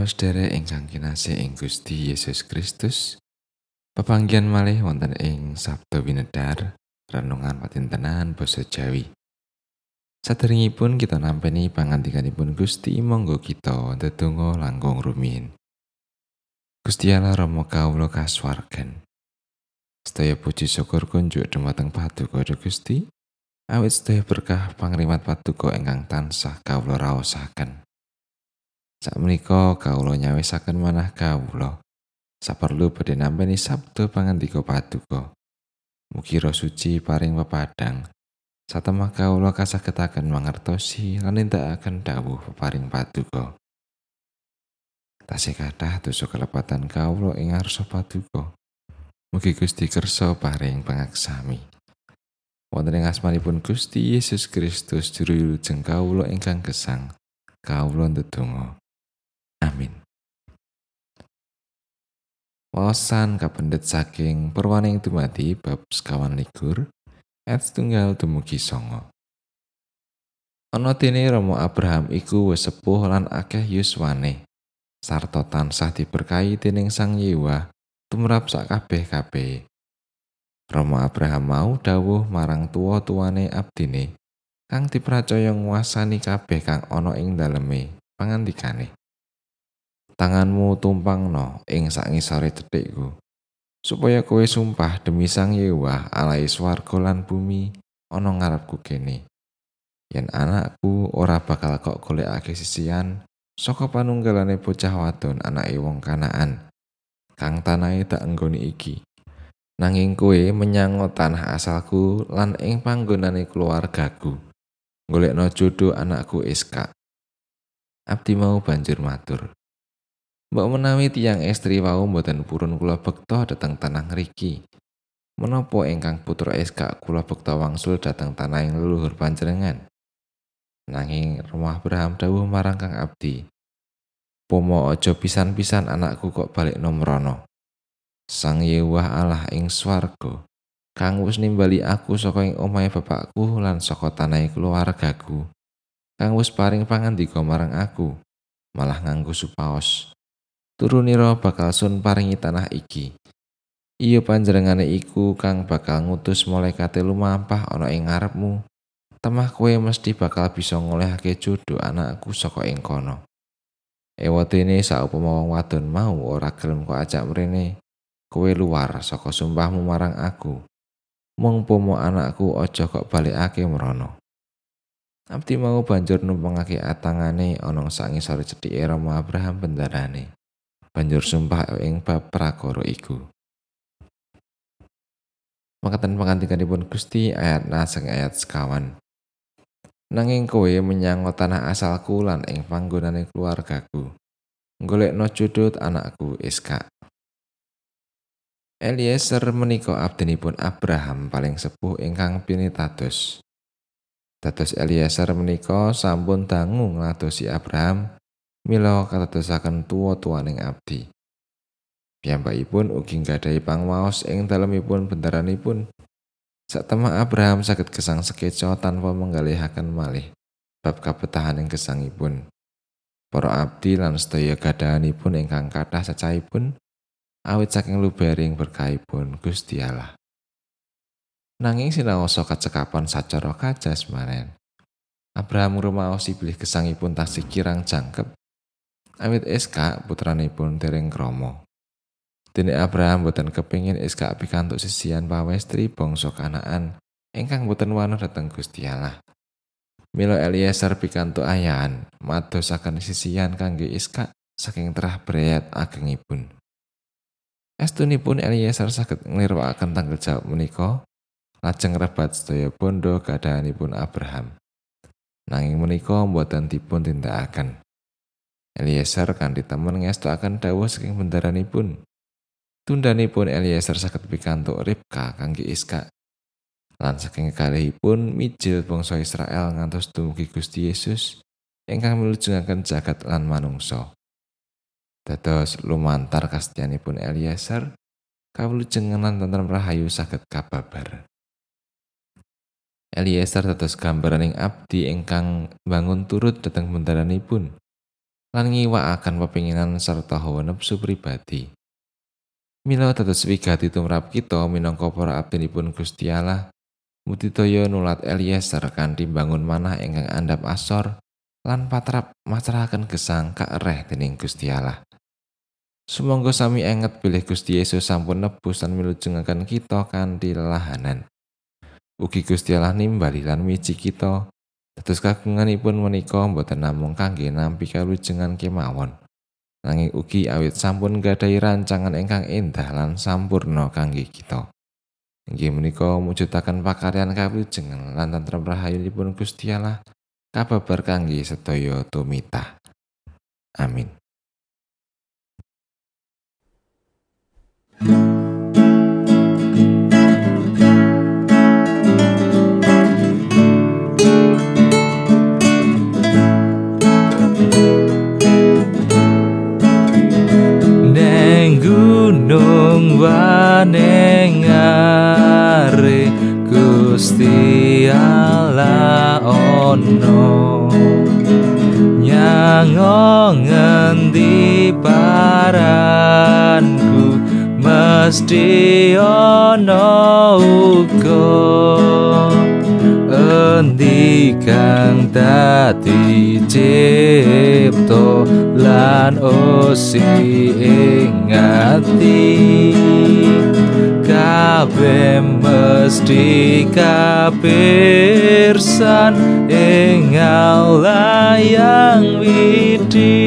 Para sedherek ingkang kinasih ing Gusti Yesus Kristus, pepanggihan malih wonten ing Sabda Winedar, renungan patintenan basa Jawi. Saderengipun kita nampeni pangandikanipun Gusti, monggo kita ndedonga langkung rumiyin. Gusti Allah Rama kawula kasuwargan. Sedaya puji syukur kunjuk dumateng Paduka Gusti, awit sedaya berkah pangrimat Paduka ingkang tansah kawula raosaken. Sakmenika kawula nyawisaken manah kawula saperlu badhe nampi sabda pangandika paduka. Mugi roh suci paring pepadang satemah kawula kasagetaken mangertosi lan nindakaken dawuh peparing paduka. Tasih kathah dosa kelepatan kawula ing ngarsa paduka. Mugi Gusti kersa paring pangaksami. Wonten ing asmanipun Gusti Yesus Kristus juru wilujeng kawula ingkang gesang. Kawula ndedonga. Wawasan kapendet saking perwaning dumadi bab sekawan likur ayat setunggal dumugi songo. Ana dene Romo Abraham iku wis sepuh lan akeh yuswane sarta tansah diberkahi dening Sang Yewa tumrap sak kabeh-kabeh. Romo Abraham mau dawuh marang tuwa-tuwane abdine kang dipercaya nguasani kabeh kang ana ing daleme pangandikane. Tanganmu tumpang no ing sangisore cethikku supaya kowe sumpah demi sang Yewa alai swarga lan bumi ana ngarepku kene. Yen anakku ora bakal kok golekake sisian saka panunggalane bocah wadon anake wong kanaan kang tanahe tak enggoni iki. Nanging kowe menyang tanah asalku lan ing panggonane keluargaku golekno jodoh anakku Iska Abdi mau banjur matur Mbok menawi tiyang estri wau mboten purun kula bekta dhateng tanah ngriki. Menapa ingkang putra Eska kula bekta wangsul dhateng tanah ing leluhur panjenengan? Nanging rumah Abraham dawuh marang Kang Abdi. Pomo aja pisan-pisan anakku kok balik nomrono. Sang Yewah Allah ing swarga kang wis nimbali aku saka ing omahe bapakku lan saka tanahe keluargaku. Kang wis paring pangandika marang aku malah nganggo supaos. Turunira bakal sun paringi tanah iki. Iya panjenengane iku kang bakal ngutus malaikate lumampah ana ing ngarepmu. Temah kowe mesti bakal bisa ngolehake jodoh anakku saka ing kono. Ewatene saupama wong wadon mau ora gelem kok ajak mrene, kowe luar saka sumpahmu marang aku. Mung pomo anakku aja kok balikake mrono. Abdi mau banjur numpangake atangane ana sangisore cethike Rama Abraham bendarane. Banjur sumpah ing bab prakara iku. Makaten pangandikanipun Gusti ayat naseng ayat sekawan. Nanging kowe menyang tanah asalku lan ing panggonane keluargaku. Golekno judut anakku Iska. Eliezer menika abdinipun Abraham paling sepuh ingkang pinitados. Dados Eliezer menika sampun dangu ngladosi Abraham mila katadosaken tuwa-tuwaning abdi. Piyambakipun ugi nggadahi pangwaos ing dalemipun bendaranipun. Satemah Abraham saged gesang sekeca tanpa menggalihaken malih bab kabetahaning gesangipun. Para abdi lan sedaya gadahanipun ingkang kathah cacahipun awit saking lubering berkahipun Gusti Allah. Nanging sinaosa kacekapan sacara kajasmanen. Abraham ngrumaosi bilih gesangipun tasih kirang jangkep awit Iska putranipun dereng krama. Dene Abraham boten kepingin Iska pikantuk sisian pawestri bangsa Kanaan ingkang boten wano dhateng Gusti Allah. Milo Eliezer pikantuk ayahan madosaken sisian kangge Iska saking terah breyat agengipun. Estunipun Eliezer saged nglirwakaken tanggal jawab menika lajeng rebat sedaya bondo gadahanipun Abraham. Nanging menika mboten dipun tindakaken. Eliezer kanthi temen ngestokaken dawuh saking bendaranipun. Tundanipun Eliezer saged pikantuk Ribka kangge Iska. Lan saking kalihipun mijil bangsa Israel ngantos dumugi Gusti Yesus ingkang milujengaken jagat lan manungsa. Dados lumantar kastianipun Eliezer kawulujengan lan tentrem rahayu saged kababar. Eliezer dados gambaran ing abdi ingkang bangun turut dhateng bendaranipun. Lan ngiwakaken pepinginan serta hawa nafsu pribadi. Mila dados wigati tumrap kita minangka para abdinipun Gusti Allah, mudidaya nulat Eliezer kanthi bangun manah ingkang andhap asor lan patrap macaraken gesang kaereh dening Gusti Allah. Sumangga sami enget bilih Gusti Yesus sampun nebus lan milujengaken kita kanthi lelahanan. Ugi Gusti Allah nimbali lan miji kita. Dados kagunganipun menika boten namung kangge nampi kalujengan kemawon. nanging ugi awit sampun gadhahi rancangan ingkang endah lan sampurna kangge kita. Inggih menika mujudaken pakaryan kawilujengan lan tentrem rahayunipun Gusti Allah kababar kangge sedaya tumitah. Amin. Nyango ngendi paranku mesti ono uga. Endi kang dadi cipto lan osi ing kabeh mesti kapirsan ing yang widi